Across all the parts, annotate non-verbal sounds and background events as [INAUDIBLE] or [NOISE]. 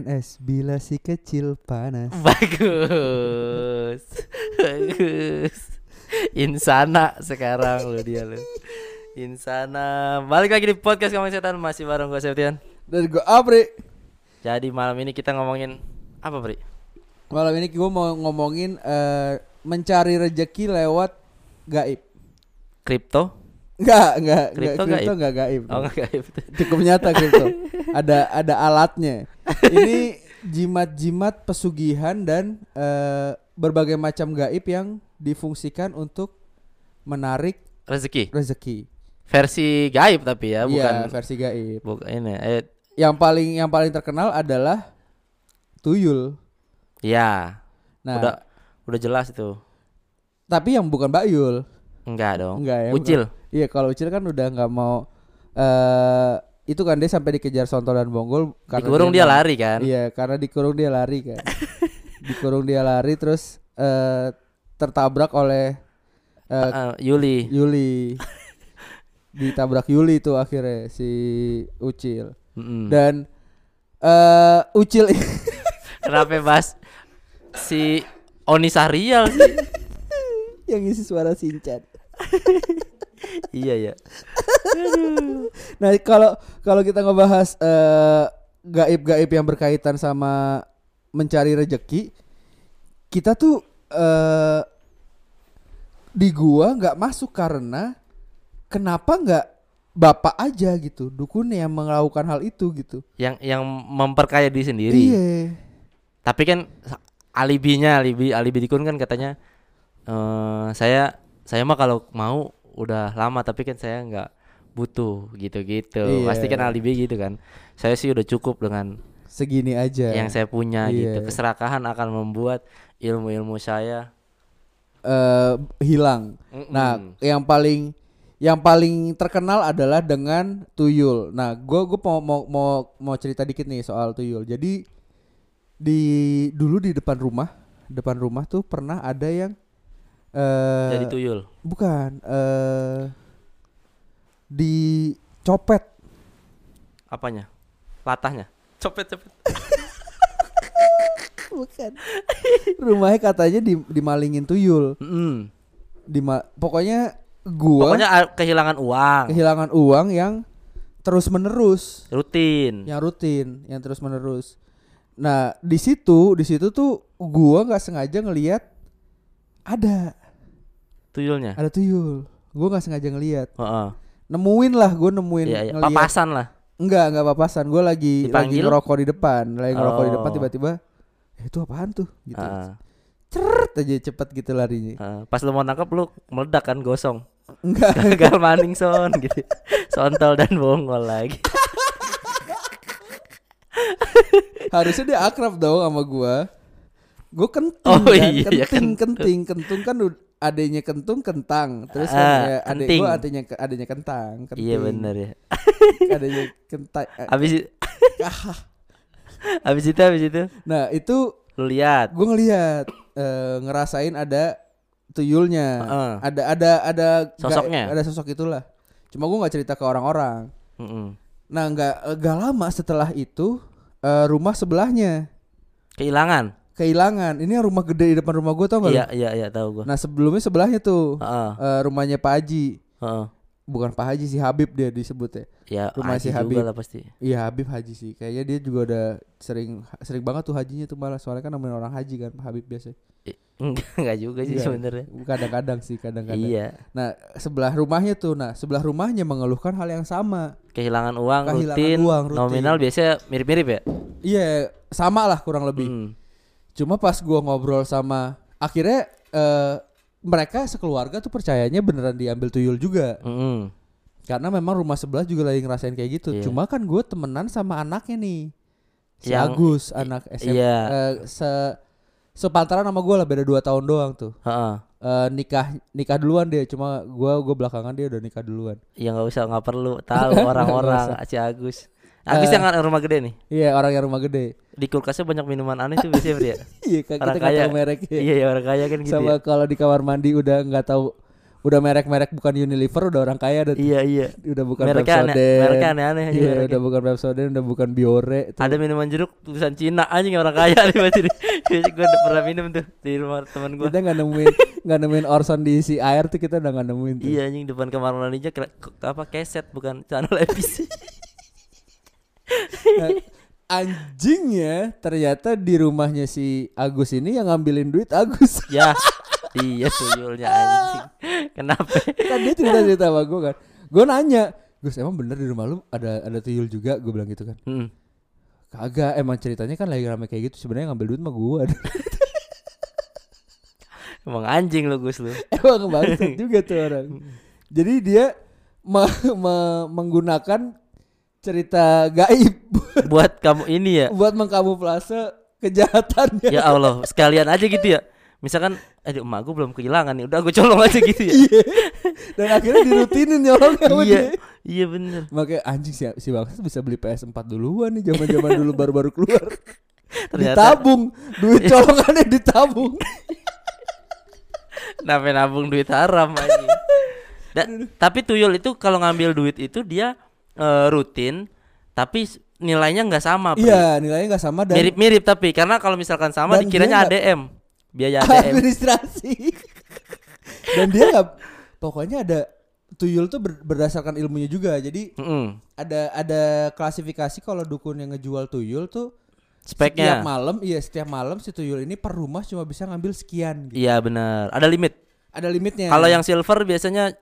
PNS bila si kecil panas. Bagus. Bagus. Insana sekarang lu dia lu. Insana. Balik lagi di podcast Ngomongin Setan masih bareng gue Septian. Dan gue Apri. Jadi malam ini kita ngomongin apa, Bri? Malam ini gue mau ngomongin eh, mencari rejeki lewat gaib. Kripto? Enggak, enggak, enggak Kripto kripto gaib? enggak gaib. Oh, enggak gaib. Cukup nyata kripto. [LAUGHS] ada ada alatnya. Ini jimat-jimat pesugihan dan eh, berbagai macam gaib yang difungsikan untuk menarik Rezeki. rezeki. Versi gaib tapi ya, bukan Iya, versi gaib. bukan ini. Eh, Yang paling yang paling terkenal adalah tuyul. ya. Nah, Udah udah jelas itu. tapi yang bukan Bayul. Enggak dong. Enggak ya. Ucil. bukan. Iya, kalau Ucil kan udah nggak mau eh itu kan dia sampai dikejar Sonto dan Bonggol Dikurung dia nggak- lari kan? Iya, karena dikurung dia lari kan. [LAUGHS] dikurung dia lari terus eh tertabrak oleh eh Eh, Yuli. Yuli. [LAUGHS] Ditabrak Yuli itu akhirnya si Ucil. Mm-mm. Dan eh Ucil [LAUGHS] Kenapa Bas? Si Oni Sahrial sih? yang isi suara Sinchan. Iya ya. Nah, kalau kalau kita ngebahas eh, gaib-gaib yang berkaitan sama mencari rejeki, kita tuh eh di gua nggak masuk karena kenapa nggak bapak aja gitu, dukun yang melakukan hal itu gitu. Yang yang memperkaya diri sendiri. Iya. Tapi kan alibinya, alibi alibi dikun kan katanya eh saya saya mah kalau mau udah lama tapi kan saya nggak butuh gitu-gitu. Iya. Pasti kan alibi gitu kan. Saya sih udah cukup dengan Segini aja. yang saya punya gitu. Iya. Keserakahan akan membuat ilmu-ilmu saya eh, hilang. Mm-mm. Nah, yang paling yang paling terkenal adalah dengan tuyul. Nah, gua gua mau mau mau, mau cerita dikit nih soal tuyul. Jadi di dulu di depan rumah, depan rumah tuh pernah ada yang eh jadi tuyul. bukan eh dicopet. Apanya? Latahnya. Copet-copet. [LAUGHS] Bukan. Rumahnya katanya di, dimalingin tuyul. Mm. Dima, pokoknya gua Pokoknya kehilangan uang kehilangan uang yang terus menerus. rutin. yang rutin, yang terus menerus. Nah di situ, di situ tuh gua nggak sengaja ngelihat ada, Tuyulnya. ada tuyul. Gua nggak sengaja ngelihat. Heeh. Nemuin lah, gua nemuin. Iya, iya. ngeliat. Papasan lah. Enggak, enggak papasan. Gua lagi lagi Dipanggil? ngerokok di depan, lagi ngerokok di depan Oh. tiba-tiba, eh, itu apaan tuh? Gitu. Heeh. Ceret aja cepet gitu larinya. Heeh. Pas lu mau nangkep lu meledak kan gosong. Enggak. [LAUGHS] Gagal maning son gitu. Sontol dan bongol lagi. Harusnya dia akrab dong sama gua. Gua kentung Oh kan, iya, iya, kenting, kentung. kenting, kentung kan adanya kentung kentang, terus Ah, adek gua adanya adanya kentang, kenting. Iya bener ya. [LAUGHS] adanya kentang. Habis i- [LAUGHS] Habis itu habis itu Nah itu lu lihat. gua ngelihat eh, ngerasain ada tuyulnya, ada ada ada Sosoknya? ada sosok itulah. Cuma gua nggak cerita ke orang-orang. Nah nggak nggak lama setelah itu eh, rumah sebelahnya Kehilangan. Kehilangan. Ini yang rumah gede di depan rumah gua tau lu? Iya iya iya tahu gua. Nah sebelumnya sebelahnya tuh Heeh. eh, rumahnya Pak Haji, Heeh. bukan Pak Haji sih Habib dia disebutnya. Ya Rumah Haji si juga Habib. lah pasti. Iya Habib Haji sih. Kayaknya dia juga udah sering sering banget tuh hajinya tuh malah soalnya kan namanya orang haji kan Pak Habib biasa. Enggak [LAUGHS] enggak juga sih sebenarnya. Kadang-kadang sih kadang-kadang. Iya. Nah sebelah rumahnya tuh, nah sebelah rumahnya mengeluhkan hal yang sama. Kehilangan uang Kehilangan rutin, uang rutin. nominal biasanya mirip-mirip ya? Iya sama lah kurang lebih. Mm. Cuma pas gua ngobrol sama akhirnya eh, mereka sekeluarga tuh percayanya beneran diambil tuyul juga. Mm-mm. Karena memang rumah sebelah juga lagi ngerasain kayak gitu. Iya. Cuma kan gue temenan sama anaknya nih. Si Yang- Agus, anak SMP. iya. eh, se sepantaran sama gue lah beda 2 tahun doang tuh. Heeh. Eh, nikah nikah duluan dia, cuma gua gua belakangan dia udah nikah duluan. Ya nggak usah nggak perlu tahu [LAUGHS] orang-orang si Agus. Agus Eh. yang rumah gede nih. Iya, orang yang rumah gede. Di kulkasnya banyak minuman aneh tuh biasanya dia. [LAUGHS] Iya, kan Orang kita kaya. tahu. Iya ya orang kaya kan gitu sama ya. kalau di kamar mandi udah nggak tahu udah merek-merek bukan Unilever udah orang kaya Iya iya. udah bukan Mereknya aneh, Pepsodent. mereknya aneh-aneh Iya, mereknya. udah bukan Pepsodent, udah bukan Biore. tuh. Ada minuman jeruk tulisan Cina anjing orang kaya nih pasti. [LAUGHS] gue udah pernah minum tuh di rumah teman gue. Kita nggak nemuin nggak nemuin Orson diisi air tuh kita udah nggak nemuin tuh. Iya anjing depan kamar mandinya apa keset bukan channel levis. [LAUGHS] Nah, anjingnya ternyata di rumahnya si Agus ini yang ngambilin duit Agus. [LAUGHS] ya. Iya tuyulnya anjing. Kenapa? kan dia cerita cerita sama gue kan. Gue nanya, Gus emang bener di rumah lu ada ada tuyul juga? Gue bilang gitu kan. Hmm. Kagak, emang ceritanya kan lagi rame kayak gitu. Sebenarnya ngambil duit mah gue. [LAUGHS] Emang anjing lu Gus lu. [LAUGHS] emang bangsat juga tuh orang. Jadi dia me- me- menggunakan cerita gaib [LAUGHS] Buat kamu ini ya. buat mengkamuflase kejahatannya. Ya Allah, sekalian aja gitu ya. Misalkan, eh emak gue belum kehilangan nih, udah gue colong aja gitu ya. [LAUGHS] Iya. Dan akhirnya dirutinin nyolongnya sama iya, iya bener. Makanya anjing si, si Bangsat bisa beli PS4 duluan nih zaman-zaman dulu baru-baru keluar. [LAUGHS] Ternyata ditabung, duit colongannya ditabung. kenapa nabung duit haram anjing. Da- tapi tuyul itu kalau ngambil duit itu dia eh, rutin, tapi nilainya nggak sama. Pri. Iya, nilainya nggak sama dan Mirip-mirip tapi karena kalau misalkan sama dikiranya ADM. Biaya [LAUGHS] ADM. administrasi. [LAUGHS] dan dia nggak pokoknya ada tuyul tuh ber- berdasarkan ilmunya juga. Jadi Mm-mm. ada ada klasifikasi kalau dukun yang ngejual tuyul tuh setiap Speknya. malam, iya setiap malam si tuyul ini per rumah cuma bisa ngambil sekian gitu. Iya benar. Ada limit. Ada limitnya. Kalau yang silver biasanya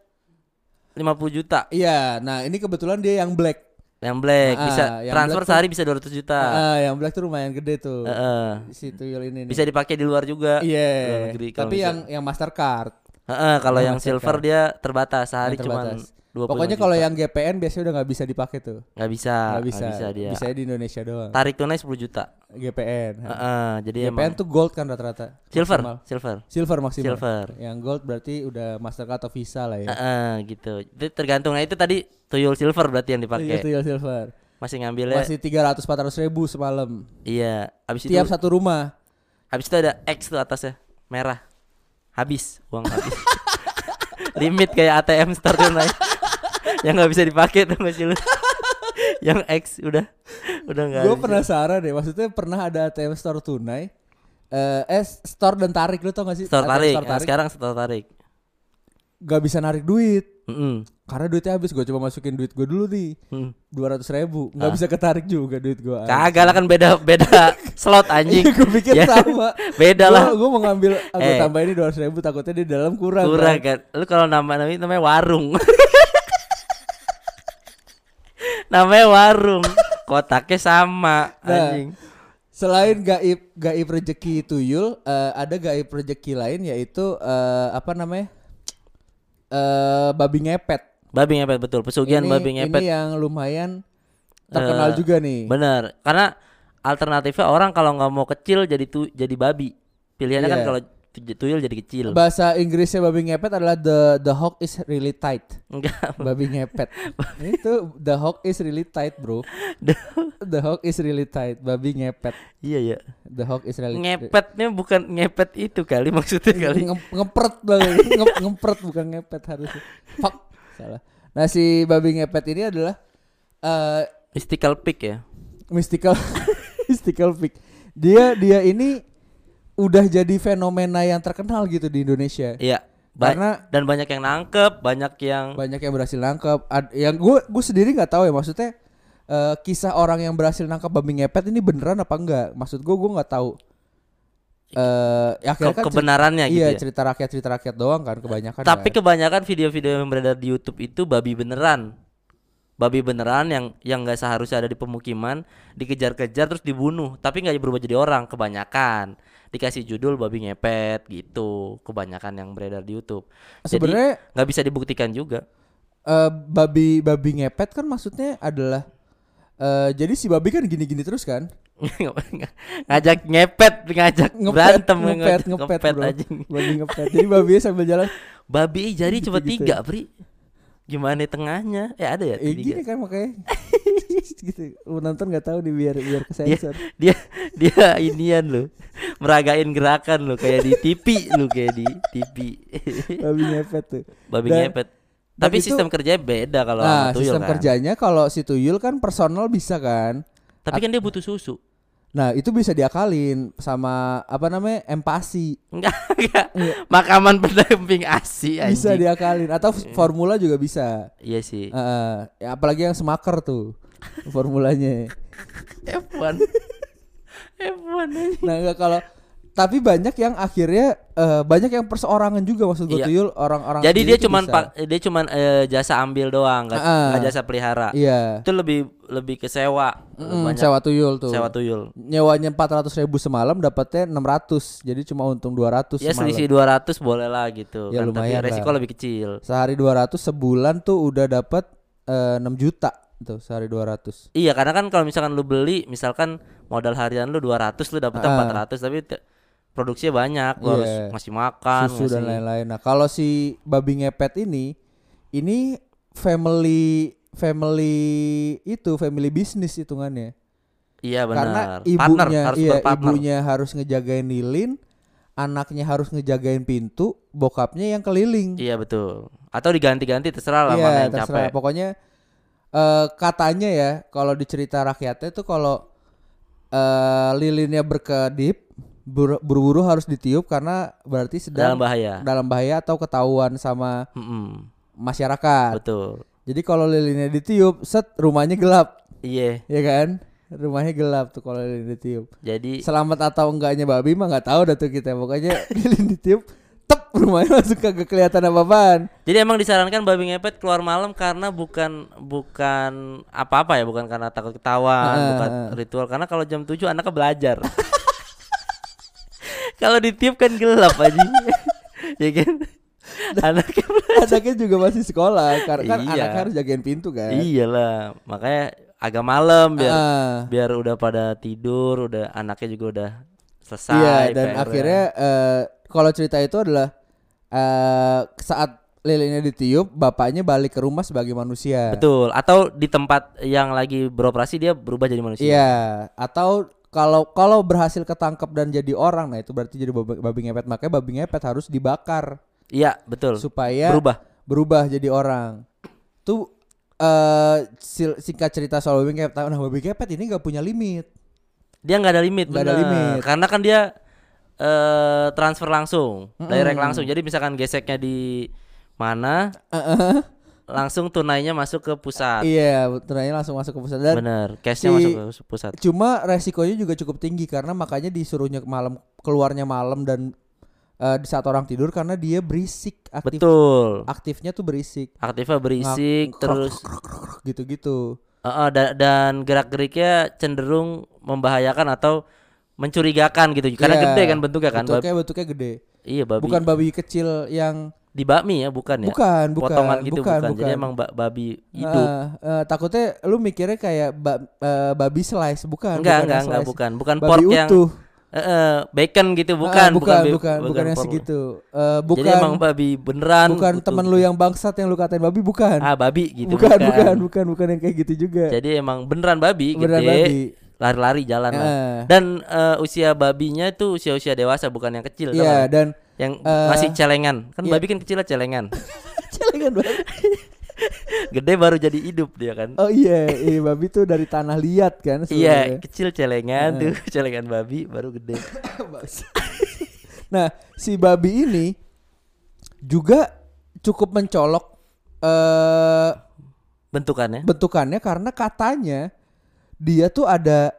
50 juta. Iya, nah ini kebetulan dia yang black. Yang black Ah, bisa yang transfer black tuh- sehari bisa 200 juta. Ah, yang black tuh lumayan gede tuh. Heeh. Si tuyul ini nih. Bisa dipakai di luar juga. Iya. negeri kalau Tapi bisa. yang yang Mastercard. Heeh, kalau yang yang silver dia terbatas sehari cuma terbatas. 25 Pokoknya kalau yang GPN biasanya udah nggak bisa dipakai tuh. nggak bisa, Nggak bisa. nggak bisa dia. Bisa di Indonesia doang. Tarik tunai 10 juta. GPN. Heeh, jadi GPN emang tuh gold kan rata-rata. silver, Maksimal. silver. Silver maksimal. Silver. Yang gold berarti udah Mastercard atau Visa lah ya. Heeh, gitu. Itu tergantung. Nah, itu tadi tuyul silver berarti yang Iya, dipakai. tuyul silver. Masih ngambilnya. Masih 300 400 ribu semalam. Iya, habis itu Tiap satu rumah. habis itu ada X tuh atasnya, merah. Habis, uang habis. [LAUGHS] Limit kayak ATM store tunai. Yang nggak bisa dipakai tuh masih lu. yang X udah udah nggak Gue penasaran deh. Maksudnya pernah ada ATM store tunai. Eh, eh store dan tarik lu tau gak sih? store ATM tarik. Store Nah, tarik. sekarang store tarik. Gak bisa narik duit. Mm-mm. Karena duitnya habis. Gue coba masukin duit gue dulu nih. Hmm. dua ratus ribu nggak Ah. bisa ketarik juga duit gua Kagak lah kan beda beda [LAUGHS] slot anjing. gue pikir Ya, sama Beda lah. gue mau ngambil aku Eh. tambah ini dua ribu takutnya di dalam kurang Kurang kan. kan. Lu kalau nama namanya namanya warung. [LAUGHS] namanya warung. Kotaknya sama Nah, anjing. selain gaib gaib rezeki tuyul eh, ada gaib rezeki lain yaitu eh, apa namanya eh babi ngepet Babi ngepet betul. Pesugihan ini, babi ngepet. ini yang lumayan terkenal Eh, juga nih Bener, karena alternatifnya orang kalau nggak mau kecil jadi tu jadi babi. Pilihannya kan Iya. kalau tuyul jadi kecil. bahasa Inggrisnya babi ngepet adalah the the hawk is really tight Enggak. babi ngepet [LAUGHS] itu the hawk is really tight bro the hawk is really tight babi ngepet iya ya. the hawk is really Ngepetnya bukan ngepet itu kali maksudnya kali. Nge- ngepret banget [LAUGHS] Nge- ngepret bukan ngepet harusnya fuck salah nah si babi ngepet ini adalah eh Mystical Peak ya. mystical [LAUGHS] mystical pig dia dia ini udah jadi fenomena yang terkenal gitu di Indonesia Iya. Ba- Karena- dan banyak yang nangkep, banyak yang banyak yang berhasil nangkep Ad- yang gue gue sendiri nggak tahu ya maksudnya eh, kisah orang yang berhasil nangkep babi ngepet ini beneran apa enggak maksud gue gue nggak tahu eh ya ke- akhirnya kan ceri- kebenarannya gitu iya ya. cerita rakyat cerita rakyat doang kan kebanyakan Tapi kan. kebanyakan video-video yang beredar di YouTube itu babi beneran. Babi beneran yang yang nggak seharusnya ada di pemukiman, dikejar-kejar terus dibunuh, tapi nggak berubah jadi orang kebanyakan. Dikasih judul babi ngepet gitu, kebanyakan yang beredar di YouTube. Sebenarnya nggak bisa dibuktikan juga. eh, babi babi ngepet kan maksudnya adalah eh jadi si babi kan gini-gini terus kan [LAUGHS] ngajak ngepet, ngajak Ngepet, berantem, ngepet, ngepet, ngepet anjing. babi ngepet jadi babi sambil jalan Babi jari cuma Gitu-gitu tiga, Pri. Gimana tengahnya? Eh ada ya? Eh tiga. gini kan makanya [LAUGHS] gitu. Nonton nggak tahu nih biar biar dia kesensor. dia dia [LAUGHS] inian lo meragain gerakan lo kayak di TV lo kayak di TV Babi ngepet tuh. babi Dan- ngepet tapi itu- sistem kerjanya beda kalau Nah, sama tuyul sistem kan kerjanya kalau si tuyul kan personal bisa kan. tapi kan dia butuh susu Nah, itu bisa diakalin sama apa namanya? empasi. enggak [LAUGHS] enggak makaman pendamping asi Iya. Bisa anjing diakalin atau formula juga bisa. iya sih Heeh. ya, apalagi yang semaker tuh formulanya. [LAUGHS] F1 F1 anjing. Nah, enggak kalau tapi banyak yang akhirnya eh, banyak yang perseorangan juga maksud gue Iya. tuyul orang-orang jadi dia cuman pak dia cuman eh, jasa ambil doang nggak nggak jasa pelihara. Iya. itu lebih lebih ke sewa. Mm, banyak. sewa tuyul tuh. sewa tuyul. Nyewanya 400 ribu semalam dapatnya 600 Jadi cuma untung 200 ya semalam. selisih 200 boleh lah gitu. Ya, kan tapi lumayan resiko lah. lebih kecil. Sehari 200 sebulan tuh udah dapat eh, 6 juta tuh sehari 200 Iya karena kan kalau misalkan lu beli misalkan modal harian lu 200 lu dapetnya Ah. 400 tapi produksinya banyak lu harus Iya. ngasih makan Susu dan ngasih- lain-lain. Nah kalau si babi ngepet ini Ini family Family itu Family business hitungannya. Iya Karena benar ibunya partner harus iya, berpartner. ibunya harus ngejagain lilin Anaknya harus ngejagain pintu Bokapnya yang keliling. Iya betul. Atau diganti-ganti terserah lah Iya, mana yang terserah. capek. Pokoknya eh katanya ya kalau di cerita rakyatnya tuh kalau eh lilinnya berkedip buru- buru-buru harus ditiup karena berarti sedang dalam bahaya dalam bahaya atau ketahuan sama Mm-mm, masyarakat. betul Jadi kalau lilinnya ditiup, set rumahnya gelap, iya ya kan? Rumahnya gelap tuh kalau lilin ditiup. jadi Selamat atau enggaknya babi mah nggak tahu dah tuh kita. Pokoknya [LAUGHS] lilin ditiup, tep [LAUGHS] rumahnya langsung kagak kelihatan apa-apaan. jadi emang disarankan babi ngepet keluar malam karena bukan bukan apa-apa ya bukan karena takut ketahuan Ah, bukan ritual karena kalau jam 7 anaknya belajar [LAUGHS] kalau ditiup kan gelap aja [LAUGHS] ya kan anaknya Anaknya juga masih sekolah karena kan Iya. anaknya harus jagain pintu kan. Iyalah, makanya agak malam biar Ah. biar udah pada tidur, udah anaknya juga udah selesai. Iya dan PR-nya. akhirnya eh, kalau cerita itu adalah eh saat lilinnya ditiup, bapaknya balik ke rumah sebagai manusia. betul. Atau di tempat yang lagi beroperasi dia berubah jadi manusia. Iya, atau kalau kalau berhasil ketangkep dan jadi orang, nah itu berarti jadi babi, babi ngepet. Makanya babi ngepet harus dibakar Iya, betul. supaya Berubah. berubah jadi orang. Tuh eh sil- singkat cerita soal babi ngepet. Nah, babi ngepet ini nggak punya limit. Dia nggak ada limit, Nggak ada limit. Karena kan dia eh transfer langsung, Mm-mm. direct langsung. Jadi misalkan geseknya di mana, Heeh. langsung tunainya masuk ke pusat. iya, ternyata langsung masuk ke pusat dan Bener, cashnya si- masuk ke pusat. Cuma resikonya juga cukup tinggi karena makanya disuruhnya malam keluarnya malam dan eh, di saat orang tidur karena dia berisik aktif Betul. aktifnya tuh berisik Aktifnya berisik, Ngak- terus gitu-gitu. Heeh, da- dan gerak-geriknya cenderung membahayakan atau mencurigakan gitu. Karena Iya, gede kan bentuknya kan Bentuknya bentuknya gede. iya babi. Bukan babi kecil yang di bakmi ya bukan ya? Bukan bukan potongan gitu bukan, bukan, jadi bukan. emang ba- babi hidup. Eh, eh, takutnya lu mikirnya kayak ba- eh, babi slice bukan? Enggak bukan enggak yang enggak bukan. Bukan babi pork yang utuh. Eh, eh, bacon gitu bukan bukan bi- bukan bukan, yang segitu. Eh, bukan. jadi emang babi beneran bukan utuh temen gitu. lu yang bangsat yang lu katain babi bukan. Ah babi gitu bukan, bukan bukan bukan yang kayak gitu juga. Jadi emang beneran babi Beneran gede. babi. Lari-lari jalan lah. Eh. dan eh, usia babinya tuh usia-usia dewasa bukan yang kecil Iya nggak? dan yang eh, masih celengan kan iya. babi kan kecil celengan [LAUGHS] celengan babi. [LAUGHS] gede baru jadi hidup dia kan Oh iya, iya babi tuh dari tanah liat kan [LAUGHS] iya sebenarnya. kecil celengan Eh. tuh celengan babi baru gede [COUGHS] Nah, si babi ini juga cukup mencolok eh bentukannya bentukannya karena katanya dia tuh ada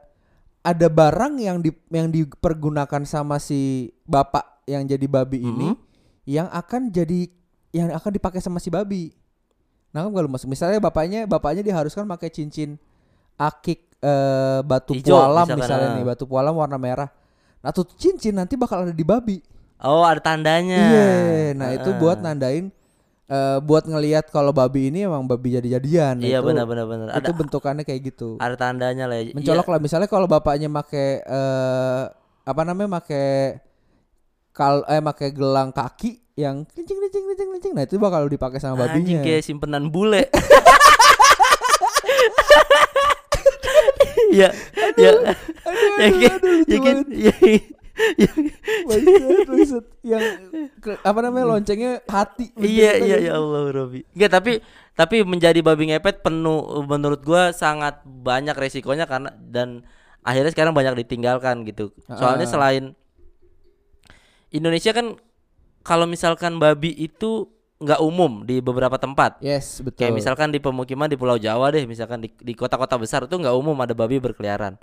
ada barang yang di yang dipergunakan sama si bapak yang jadi babi ini Mhm. yang akan jadi yang akan dipakai sama si babi. Nah, kan kalau masuk misalnya bapaknya bapaknya diharuskan pakai cincin akik eh, batu Ijo, pualam misalkan, misalnya ah. nih, batu pualam warna merah. Nah, tuh cincin nanti bakal ada di babi. oh ada tandanya Iya, nah itu Heeh. buat nandain eh, buat ngelihat kalau babi ini emang babi jadi-jadian. Nah, iya benar benar benar Itu ada bentukannya kayak gitu. ada tandanya lah ya. Mencolok Iya, lah misalnya kalau bapaknya make eh, apa namanya make kal eh make gelang kaki yang kencing kencing kencing kencing. Nah, itu bakal dipakai sama Anjing babinya. kayak simpenan bule. ya, ya, ya, aduh, kayak- aduh, ya, kan, ya, ya, Bangsat, bangsat. yang apa namanya loncengnya hati. iya, iya, kan? ya Allah, Robi. Enggak, tapi tapi menjadi babi ngepet penuh menurut gua sangat banyak resikonya karena dan akhirnya sekarang banyak ditinggalkan gitu. Soalnya Ah. selain Indonesia kan kalau misalkan babi itu nggak umum di beberapa tempat. Yes, betul. Kayak misalkan di pemukiman di Pulau Jawa deh, misalkan di di kota-kota besar itu nggak umum ada babi berkeliaran.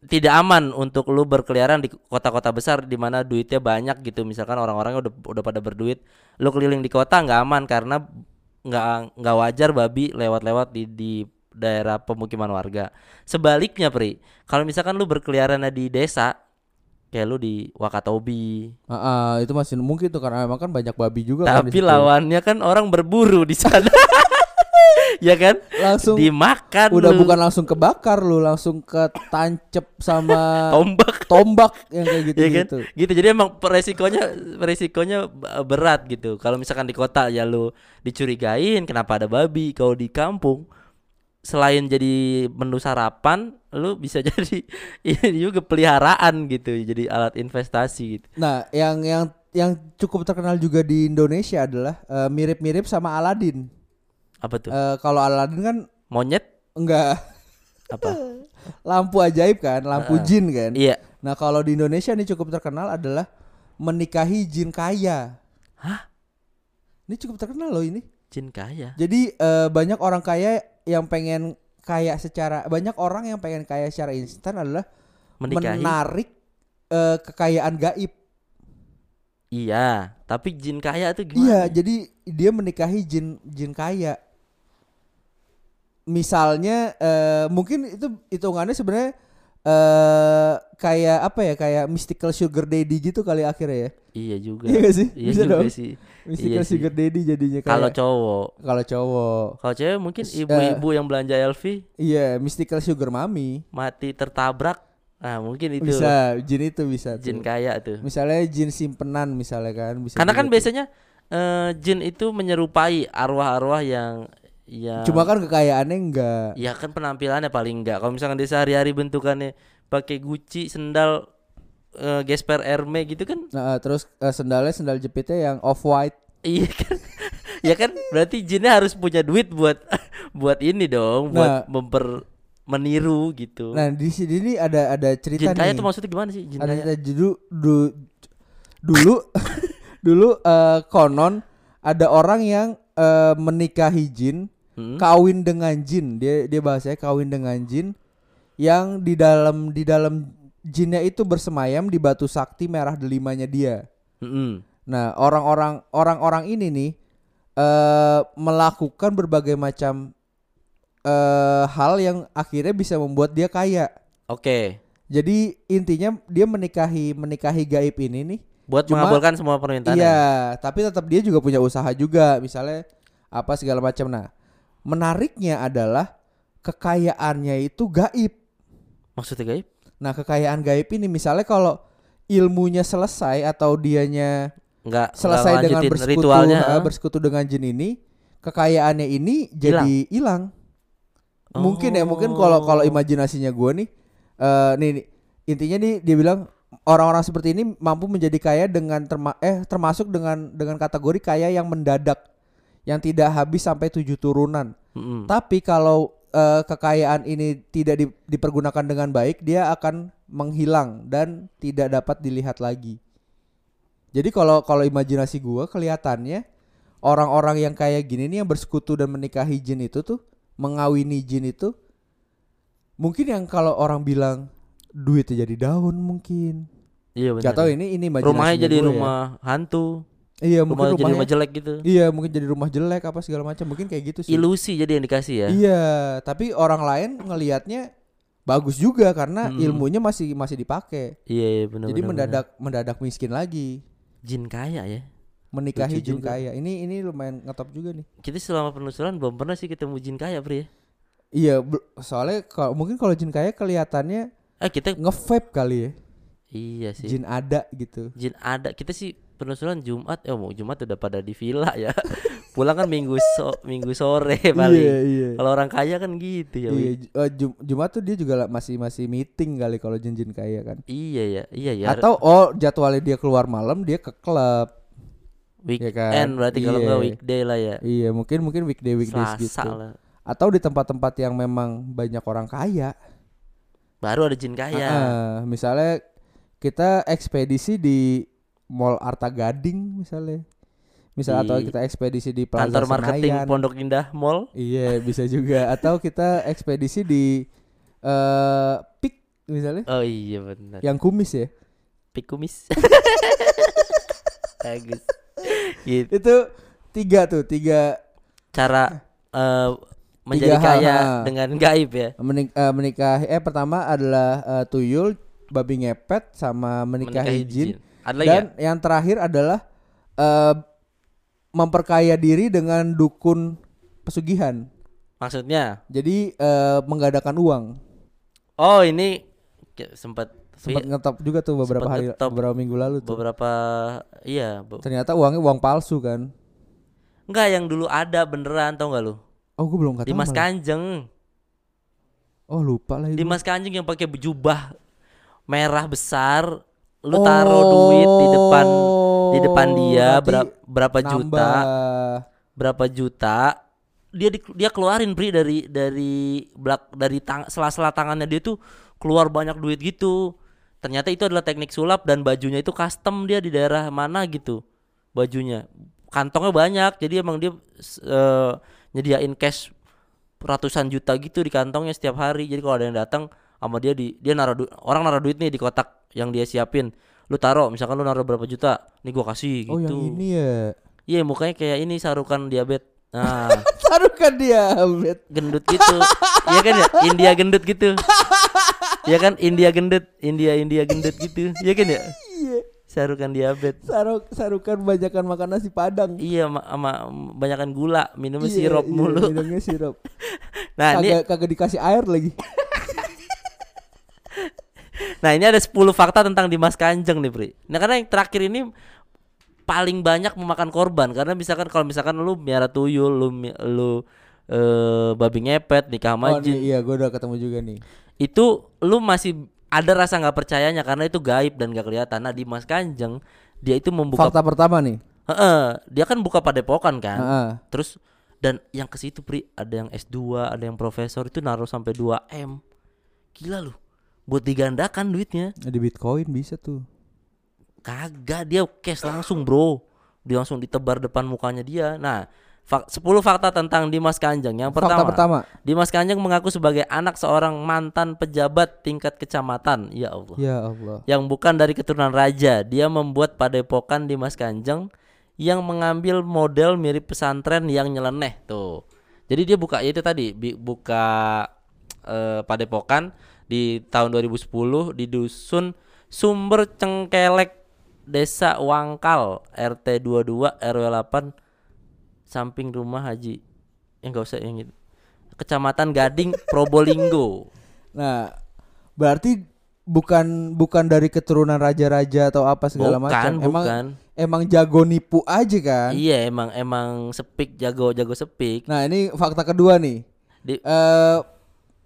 Tidak aman untuk lu berkeliaran di kota-kota besar di mana duitnya banyak gitu. Misalkan orang-orangnya udah udah pada berduit, lu keliling di kota nggak aman karena nggak nggak wajar babi lewat-lewat di di daerah pemukiman warga. Sebaliknya, Pri, kalau misalkan lu berkeliaran di desa kayak lu di Wakatobi, Ah, ah, itu masih mungkin tuh karena emang kan banyak babi juga kan tapi situ. lawannya kan orang berburu di sana. Ya kan? langsung Dimakan udah lu. bukan langsung kebakar lu, langsung ke tancep sama [LAUGHS] tombak tombak yang kayak gitu ya kan gitu. gitu jadi emang resikonya resikonya berat gitu kalau misalkan di kota ya lu dicurigain kenapa ada babi kalau di kampung selain jadi menu sarapan lu bisa [LAUGHS] jadi ini juga peliharaan gitu jadi alat investasi gitu Nah, yang yang yang cukup terkenal juga di Indonesia adalah eh, mirip-mirip sama Aladin. Apa tuh Eh, kalau Aladin kan monyet enggak apa [LAUGHS] lampu ajaib kan, lampu jin kan. iya Nah, kalau di Indonesia nih cukup terkenal adalah menikahi jin kaya. Hah? Ini cukup terkenal loh ini. jin kaya Jadi eh, banyak orang kaya yang pengen kaya secara banyak orang yang pengen kaya secara instan adalah menikahi menarik eh, kekayaan gaib. iya tapi jin kaya tuh gimana Iya, jadi dia menikahi jin jin kaya. Misalnya eh, mungkin itu hitungannya sebenarnya eh kayak apa ya? Kayak mystical sugar daddy gitu kali akhirnya ya. iya juga Iya gak sih? iya Bisa juga dong. sih Mystical Iya sih. sugar daddy jadinya kalau cowok kalau cowok. kalau cewek mungkin ibu-ibu yang belanja LV Iya, mystical sugar mami. mati tertabrak nah mungkin itu Bisa, jin itu bisa. jin tuh. kaya tuh Misalnya jin simpenan misalnya kan bisa. karena kan biasanya eh, jin itu menyerupai arwah-arwah yang yang Cuma kan kekayaannya enggak. ya kan penampilannya paling enggak kalau misalkan dia sehari-hari bentukannya pakai Gucci sendal eh, gesper Hermes gitu kan Nah, terus eh, sendalnya sendal jepitnya yang off white. iya kan [LAUGHS] ya kan berarti jinnya harus punya duit buat [LAUGHS] buat ini dong buat Nah. memper meniru gitu Nah, di sini ini ada ada cerita jin kaya nih. tuh maksudnya gimana sih jin ada kaya cerita dulu dulu [LAUGHS] dulu dulu eh, konon ada orang yang eh, menikahi jin Hmm? kawin dengan jin dia dia bahasanya kawin dengan jin yang di dalam di dalam jinnya itu bersemayam di batu sakti merah delimanya dia Mm-mm. nah orang-orang orang-orang ini nih eh melakukan berbagai macam eh hal yang akhirnya bisa membuat dia kaya oke jadi intinya dia menikahi menikahi gaib ini nih. buat Cuma- mengabulkan semua permintaan Iya, tapi tetap dia juga punya usaha juga, misalnya apa segala macam. Nah, menariknya adalah kekayaannya itu gaib. maksudnya gaib Nah, kekayaan gaib ini misalnya kalau ilmunya selesai atau dianya nggak selesai nggak dengan bersekutu ritualnya ah. bersekutu dengan jin ini, kekayaannya ini jadi hilang. Mungkin ya, mungkin kalau kalau Oh. imajinasinya gua nih eh nih, nih, intinya nih dia bilang orang-orang seperti ini mampu menjadi kaya dengan terma eh termasuk dengan dengan kategori kaya yang mendadak yang tidak habis sampai tujuh turunan. Mm-mm. Tapi kalau eh, kekayaan ini tidak di- dipergunakan dengan baik, dia akan menghilang dan tidak dapat dilihat lagi. Jadi kalau kalau imajinasi gua kelihatannya orang-orang yang kayak gini nih yang bersekutu dan menikahi jin itu tuh mengawini jin itu mungkin yang kalau orang bilang duitnya jadi daun mungkin. iya benar Gak tahu ini ini imajinasinya rumahnya jadi ya. rumah hantu Iya, rumah mungkin jadi rumah jelek gitu Iya, mungkin jadi rumah jelek apa segala macam. Mungkin kayak gitu sih. ilusi jadi yang dikasih ya Iya, tapi orang lain ngelihatnya bagus juga karena Hmm. ilmunya masih masih dipakai. iya iya, benar Jadi benar, mendadak mendadak miskin lagi, jin kaya ya menikahi Lucu jin juga. kaya. Ini ini lumayan ngetop juga nih. kita selama penelusuran belum pernah sih ketemu jin kaya Pri ya Iya, soalnya kalau mungkin kalau jin kaya kelihatannya eh kita nge-vape kali ya. iya sih Jin ada gitu. jin ada kita sih penelusuran Jumat, eh mau Jumat udah pada di villa ya. [LAUGHS] Pulang kan minggu so, minggu sore paling. Iya, iya. Kalau orang kaya kan gitu ya. Iya, Wi. Ju- eh, Jum- Jumat tuh dia juga masih masih meeting kali kalau Jinjin kaya kan. Iya ya, iya ya. Atau oh jadwalnya dia keluar malam dia ke klub. weekend kan? berarti kalau Iya. nggak weekday lah ya. Iya, mungkin mungkin weekday weekdays Selasa gitu. lah. Atau di tempat-tempat yang memang banyak orang kaya. Baru ada jin kaya. Heeh, misalnya kita ekspedisi di Mall Arta Gading misalnya. Misal atau kita ekspedisi di Plaza Kantor marketing Senayan. Pondok Indah Mall. Iya, bisa juga [LAUGHS] atau kita ekspedisi di eh Pik misalnya Oh iya benar. yang kumis ya. Pikumis. [LAUGHS] Bagus. Gitu. Itu tiga tuh, tiga Cara eh, menjadi Tiga hal, kaya ha. dengan gaib ya. menik eh, menikahi eh pertama adalah eh, tuyul, babi ngepet sama menikahi, jin. Ada Dan nggak? yang terakhir adalah eh memperkaya diri dengan dukun pesugihan. Maksudnya? Jadi eh menggadaikan uang. Oh ini sempat Sempat vi- ngetop juga tuh beberapa hari beberapa minggu lalu tuh. beberapa iya. be- Ternyata uangnya uang palsu kan. Enggak yang dulu ada beneran tau nggak lu? Oh, gue belum kata. Dimas Kanjeng. Oh, lupa lagi. gua. Dimas Kanjeng yang pakai jubah merah besar. Lu taruh duit di depan di depan dia Oh, berarti berapa berapa juta? nambah. berapa juta dia di, dia keluarin bri dari dari belak dari tang, sela-sela tangannya dia tuh keluar banyak duit gitu ternyata itu adalah teknik sulap dan bajunya itu custom dia di daerah mana gitu bajunya kantongnya banyak jadi emang dia eh, nyediain cash ratusan juta gitu di kantongnya setiap hari jadi kalau ada yang datang sama dia di dia naruh du- orang naruh duit nih di kotak yang dia siapin lu taruh misalkan lu naruh berapa juta nih gua kasih Oh, gitu yang ini ya. Iya mukanya kayak ini sarukan diabetes. Nah, [LAUGHS] Taruhkan dia, Bet. gendut gitu. Iya kan ya? India gendut gitu. Iya kan? India gendut, India India gendut gitu. Iya kan ya? Iya. Sarukan diabetes. Saruk sarukan banyakan makan nasi padang. Iya ma- sama banyakan gula, minumnya Iya, sirup iya, mulu. Minumnya sirup. [LAUGHS] Nah, ini kagak kagak dikasih air lagi. Nah ini ada 10 fakta tentang Dimas Kanjeng nih, Pri. Nah, karena yang terakhir ini paling banyak memakan korban karena misalkan kalau misalkan lu miara tuyul, lu lu eh, babi ngepet nikah sama Oh, nih, iya, gue udah ketemu juga nih. itu lu masih ada rasa nggak percayanya karena itu gaib dan gak kelihatan. Nah Dimas Kanjeng dia itu membuka, Fakta pertama nih. Heeh, dia kan buka padepokan kan. Heeh. Terus dan yang ke situ pri ada yang S2, ada yang profesor itu naruh sampai 2 m. Gila lu, buat digandakan duitnya. Di Bitcoin bisa tuh. Kagak dia cash langsung bro, dia langsung ditebar depan mukanya dia. Nah. Fak 10 fakta tentang Dimas Kanjeng. Yang pertama, Fakta pertama. Dimas Kanjeng mengaku sebagai anak seorang mantan pejabat tingkat kecamatan. Ya Allah. Ya Allah. Yang bukan dari keturunan raja. Dia membuat padepokan Dimas Kanjeng yang mengambil model mirip pesantren yang nyeleneh tuh. Jadi dia buka ya itu tadi buka eh, padepokan di tahun 2010 di dusun Sumber Cengkelek Desa Wangkal RT 22 RW 8 samping rumah Haji. yang enggak usah yang itu. Kecamatan Gading [LAUGHS] Probolinggo. Nah, berarti bukan bukan dari keturunan raja-raja atau apa segala Bukan, macam. Emang bukan. emang jago nipu aja kan. Iya emang emang sepik jago jago sepik. Nah, ini fakta kedua nih. Di, eh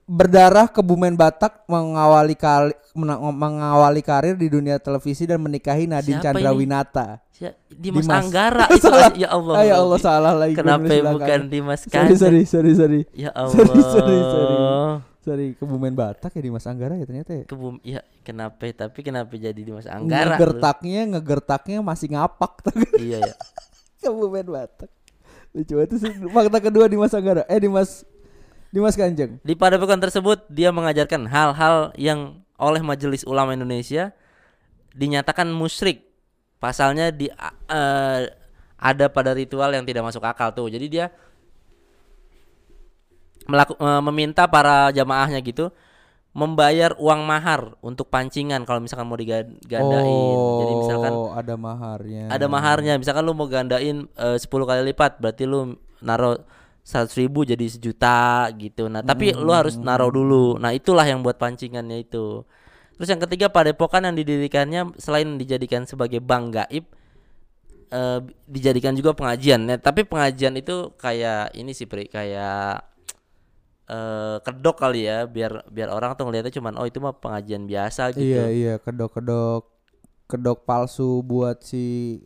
berdarah kebumen Batak mengawali kali mengawali karir di dunia televisi dan menikahi Nadine Siapa Chandrawinata. si- Dimas, Dimas. Anggara [LAUGHS] itu Salah. ya Allah. Ah, ya Allah salah lagi. Kenapa bukan. Dimas Sorry, Kanjeng? sorry, sorry, sorry. Ya Allah. [LAUGHS] Sorry, sorry, sorry. Sorry, kebumen Batak ya Dimas Anggara ya ternyata ya. Kebum ya kenapa tapi kenapa jadi Dimas Anggara? lu? Ngegertaknya, ngegertaknya masih ngapak [LAUGHS] iya ya. kebumen Batak. Lucu banget itu sih. fakta kedua Dimas Anggara. Eh Dimas Dimas Kanjeng. Di padepokan tersebut dia mengajarkan hal-hal yang oleh Majelis Ulama Indonesia dinyatakan musyrik. Pasalnya di eh, ada pada ritual yang tidak masuk akal tuh. Jadi dia melaku, eh, meminta para jamaahnya gitu membayar uang mahar untuk pancingan kalau misalkan mau digandain. Jadi misalkan Oh, ada maharnya. ada maharnya misalkan lu mau gandain eh, 10 kali lipat berarti lu naruh seratus ribu jadi sejuta gitu nah tapi lu harus naruh dulu nah itulah yang buat pancingannya itu terus yang ketiga padepokan yang didirikannya selain dijadikan sebagai bank gaib eh, dijadikan juga pengajian. Nah, tapi pengajian itu kayak ini sih, Pri, kayak eh kedok kali ya, biar biar orang tuh ngeliatnya cuman oh itu mah pengajian biasa gitu. Iya iya kedok-kedok kedok palsu buat si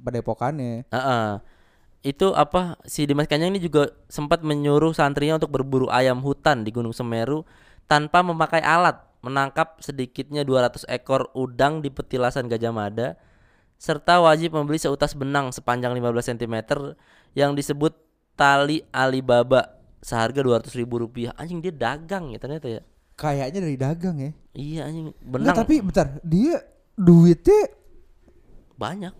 padepokannya. Heeh. Itu apa si Dimas Kanjeng ini juga sempat menyuruh santrinya untuk berburu ayam hutan di Gunung Semeru tanpa memakai alat, menangkap sedikitnya 200 ekor udang di petilasan Gajah Mada serta wajib membeli seutas benang sepanjang 15 cm yang disebut tali Alibaba seharga 200 ribu rupiah. Anjing dia dagang ya ternyata ya. Kayaknya dari dagang ya. Iya anjing benang tapi bentar, dia duitnya banyak.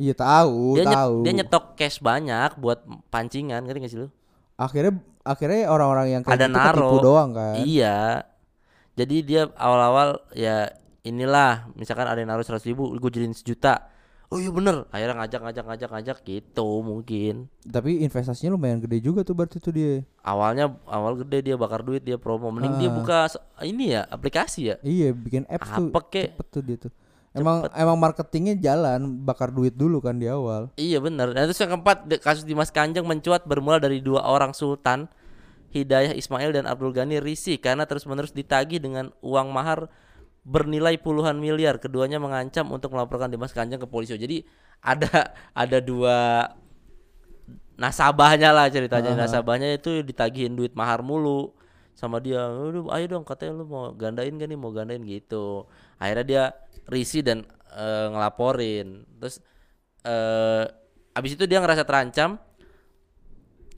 Iya tahu, Dia, nyet- tahu. dia nyetok cash banyak buat pancingan, ngerti gak sih lu? akhirnya akhirnya orang-orang yang kayak Ada gitu ketipu naro. doang kan. Iya. Jadi dia awal-awal ya inilah misalkan ada yang naruh 100 ribu gue jadiin sejuta. Oh iya bener Akhirnya ngajak ngajak ngajak ngajak gitu mungkin Tapi investasinya lumayan gede juga tuh berarti tuh dia. Awalnya awal gede dia bakar duit dia promo Mending dia Ah. buka s- ini ya aplikasi ya Iya, bikin apps tuh. Apa kek Cepet tuh dia tuh. Emang emang marketingnya jalan, bakar duit dulu kan di awal. Iya bener Dan terus yang keempat kasus Dimas Kanjeng mencuat bermula dari dua orang sultan Hidayah Ismail dan Abdul Ghani risih karena terus-menerus ditagih dengan uang mahar bernilai puluhan miliar. Keduanya mengancam untuk melaporkan Dimas Kanjeng ke polisi. Jadi ada ada dua nasabahnya lah ceritanya. Nasabahnya itu ditagihin duit mahar mulu sama dia. Ayo dong katanya lu mau gandain gak nih mau gandain gitu. Akhirnya dia risih dan eh, ngelaporin. Terus eh abis itu dia ngerasa terancam.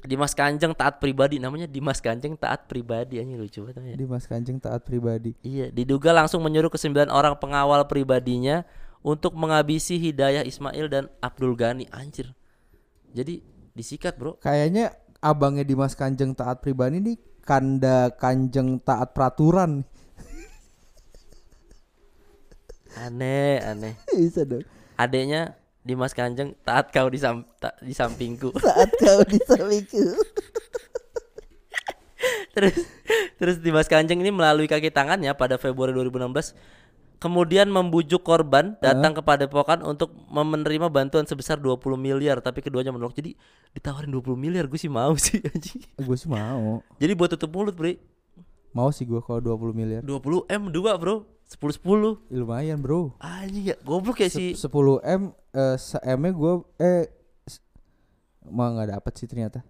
Dimas Kanjeng taat pribadi namanya Dimas Kanjeng taat pribadi anjing lucu banget namanya. Dimas Kanjeng taat pribadi. Iya, diduga langsung menyuruh ke sembilan orang pengawal pribadinya untuk menghabisi Hidayah Ismail dan Abdul Ghani. Anjir. Jadi disikat, Bro. Kayaknya abangnya Dimas Kanjeng taat pribadi nih Kanda Kanjeng taat peraturan. Aneh, aneh. [LAUGHS] Bisa dong. Adeknya Dimas Kanjeng taat kau di, sam- ta- di sampingku. [LAUGHS] Saat kau di sampingku. [LAUGHS] terus terus Dimas Kanjeng ini melalui kaki tangannya pada Februari 2016 kemudian membujuk korban datang ke Padepokan untuk menerima bantuan sebesar 20 miliar tapi keduanya menolak. Jadi ditawarin 20 miliar gue sih mau sih anjing. gue sih mau. Jadi buat tutup mulut, Bre. Mau sih gue kalau 20 miliar. 20 M 2, Bro. 10 10. Ih, Lumayan, Bro. Anjing ya, goblok ya Se- si 10 M eh se M nya gue eh mah nggak dapet sih ternyata.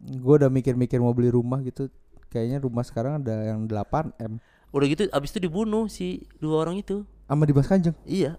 Gue udah mikir-mikir mau beli rumah gitu. Kayaknya rumah sekarang ada yang 8 M. udah gitu abis itu dibunuh si dua orang itu. Sama Dimas Kanjeng. Iya.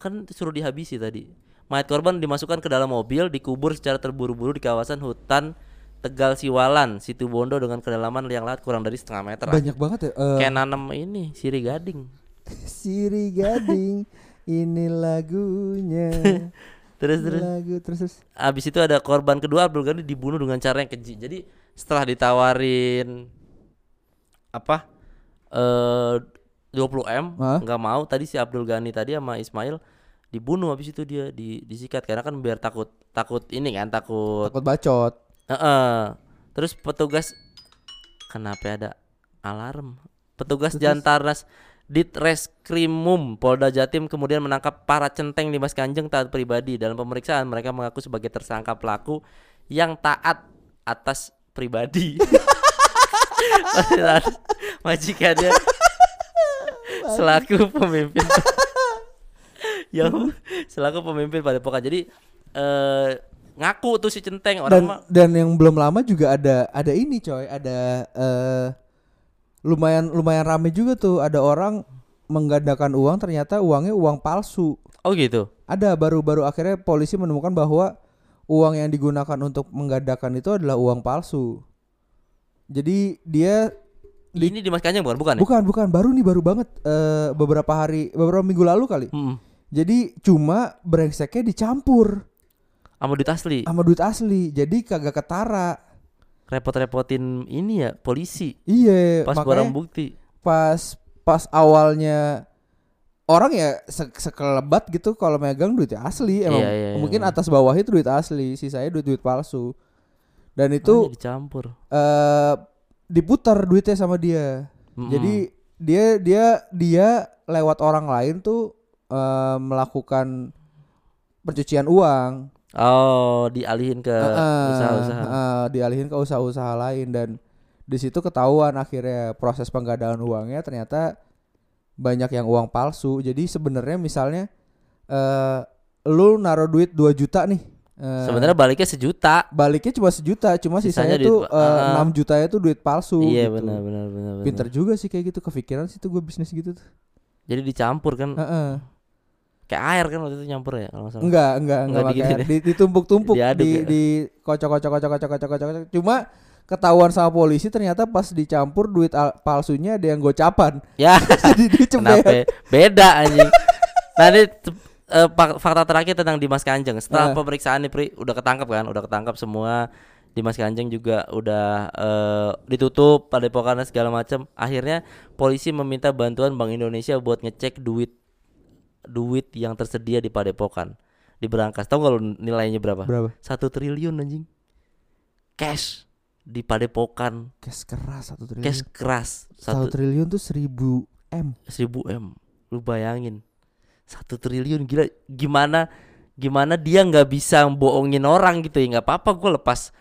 Kan suruh dihabisi tadi. Mayat korban dimasukkan ke dalam mobil, dikubur secara terburu-buru di kawasan hutan Tegal Siwalan, situ Bondo dengan kedalaman liang lahat kurang dari setengah meter. Banyak banget ya. eh, Kayak nanam ini siri gading. [LAUGHS] Siri Gading ini lagunya. [LAUGHS] Terus terus Lagu terus terus. abis itu ada korban kedua Abdul Ghani dibunuh dengan cara yang keji. Jadi setelah ditawarin apa eh 20 m Hah? nggak mau tadi si Abdul Ghani tadi sama Ismail dibunuh habis itu dia di, disikat karena kan biar takut takut ini kan takut Takut bacot. Heeh. terus petugas kenapa ada alarm? Petugas Jantarnas Ditreskrimum Polda Jatim kemudian menangkap para centeng Dimas Kanjeng taat pribadi. Dalam pemeriksaan mereka mengaku sebagai tersangka pelaku yang taat atas pribadi. [LAUGHS] [LAUGHS] Majikannya [LAUGHS] selaku pemimpin. Yang selaku pemimpin pada pokok jadi eh ngaku tuh si centeng orang Dan mah dan yang belum lama juga ada ada ini coy, ada eh lumayan lumayan rame juga tuh ada orang menggandakan uang ternyata uangnya uang palsu. oh gitu Ada baru-baru akhirnya polisi menemukan bahwa uang yang digunakan untuk menggandakan itu adalah uang palsu. Jadi dia Di- ini Dimas Kanjeng bukan bukan ya? bukan bukan baru nih baru banget eh beberapa hari beberapa minggu lalu kali. Mm-mm. Jadi cuma brengseknya dicampur sama duit asli sama duit asli. Jadi kagak ketara. repot-repotin ini ya polisi Iya, pas makanya barang bukti pas pas awalnya orang ya se- sekelebat gitu kalau megang duit asli emang Iya, iya, iya, mungkin iya. atas bawah itu duit asli sisanya duit duit palsu dan itu itu dicampur eh diputar duitnya sama dia Mm-mm. jadi dia dia dia lewat orang lain tuh eh, melakukan pencucian uang Oh, dialihin ke usaha-usaha. heeh, dialihin ke usaha-usaha lain dan di situ ketahuan akhirnya proses penggandaan uangnya ternyata banyak yang uang palsu jadi sebenarnya misalnya eh lu naruh duit 2 juta nih eh, Sebenarnya baliknya sejuta. baliknya cuma sejuta cuma Sisanya sisanya, tuh eh, 6 jutanya tuh duit palsu iya gitu. benar benar benar. benar. pinter juga sih kayak gitu kepikiran sih tuh gue bisnis gitu tuh Jadi dicampur kan Heeh. Kayak air kan waktu itu nyampur ya kalau nggak salah. Enggak, enggak, enggak, Enggak pakai diginiin di, ditumpuk-tumpuk Diaduk di ya? di kocok kocok kocok kocok kocok kocok kocok. Cuma ketahuan sama polisi ternyata pas dicampur duit al- palsunya ada yang gocapan. Ya, [LAUGHS] Jadi kenapa cepet. beda anjing. Nah, ini fak- fakta terakhir tentang Dimas Kanjeng. Setelah Eh. pemeriksaan nih, Pri, udah ketangkap kan? Udah ketangkap semua. Dimas Kanjeng juga udah eh, ditutup padepokannya segala macam. Akhirnya polisi meminta bantuan Bank Indonesia buat ngecek duit duit yang tersedia di padepokan di berangkas. Tahu kalau nilainya berapa? Berapa? Satu triliun anjing. Cash di padepokan, Cash keras satu triliun. cash keras Satu satu triliun tuh seribu m. seribu m. Lu bayangin satu triliun gila gimana gimana dia nggak bisa bohongin orang gitu ya nggak apa-apa gue lepas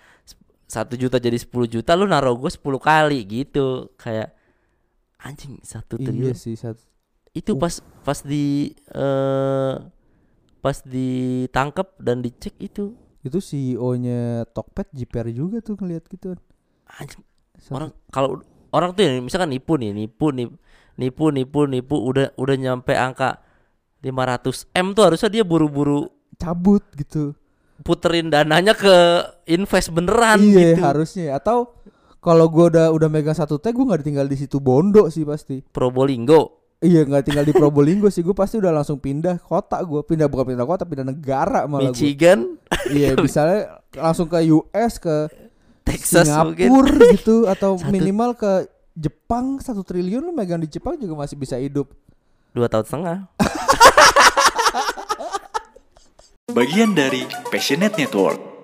satu juta jadi 10 juta lu naruh gue 10 kali gitu kayak anjing satu Iya triliun sih satu. Itu Uh. pas pas di eh pas ditangkap dan dicek itu Itu CEO-nya Tokped jiper juga tuh ngeliat gitu. anjing orang kalau orang tuh ya, misalkan nipu nih nipu nipu nipu nipu nipu udah udah nyampe angka 500 m tuh harusnya dia buru-buru cabut gitu. puterin dananya ke invest beneran iya gitu harusnya atau kalau gua udah udah megang satu tag gua nggak tinggal di situ Bondo sih pasti. Probolinggo Iya nggak tinggal di Probolinggo sih gue pasti udah langsung pindah kota gue pindah bukan pindah kota pindah negara malah gue Michigan. Iya [LAUGHS] misalnya langsung ke US ke Texas mungkin. Singapura [LAUGHS] gitu atau Satu- minimal ke Jepang satu triliun lu megang di Jepang juga masih bisa hidup. Dua tahun setengah. [LAUGHS] Bagian dari Passionate Network.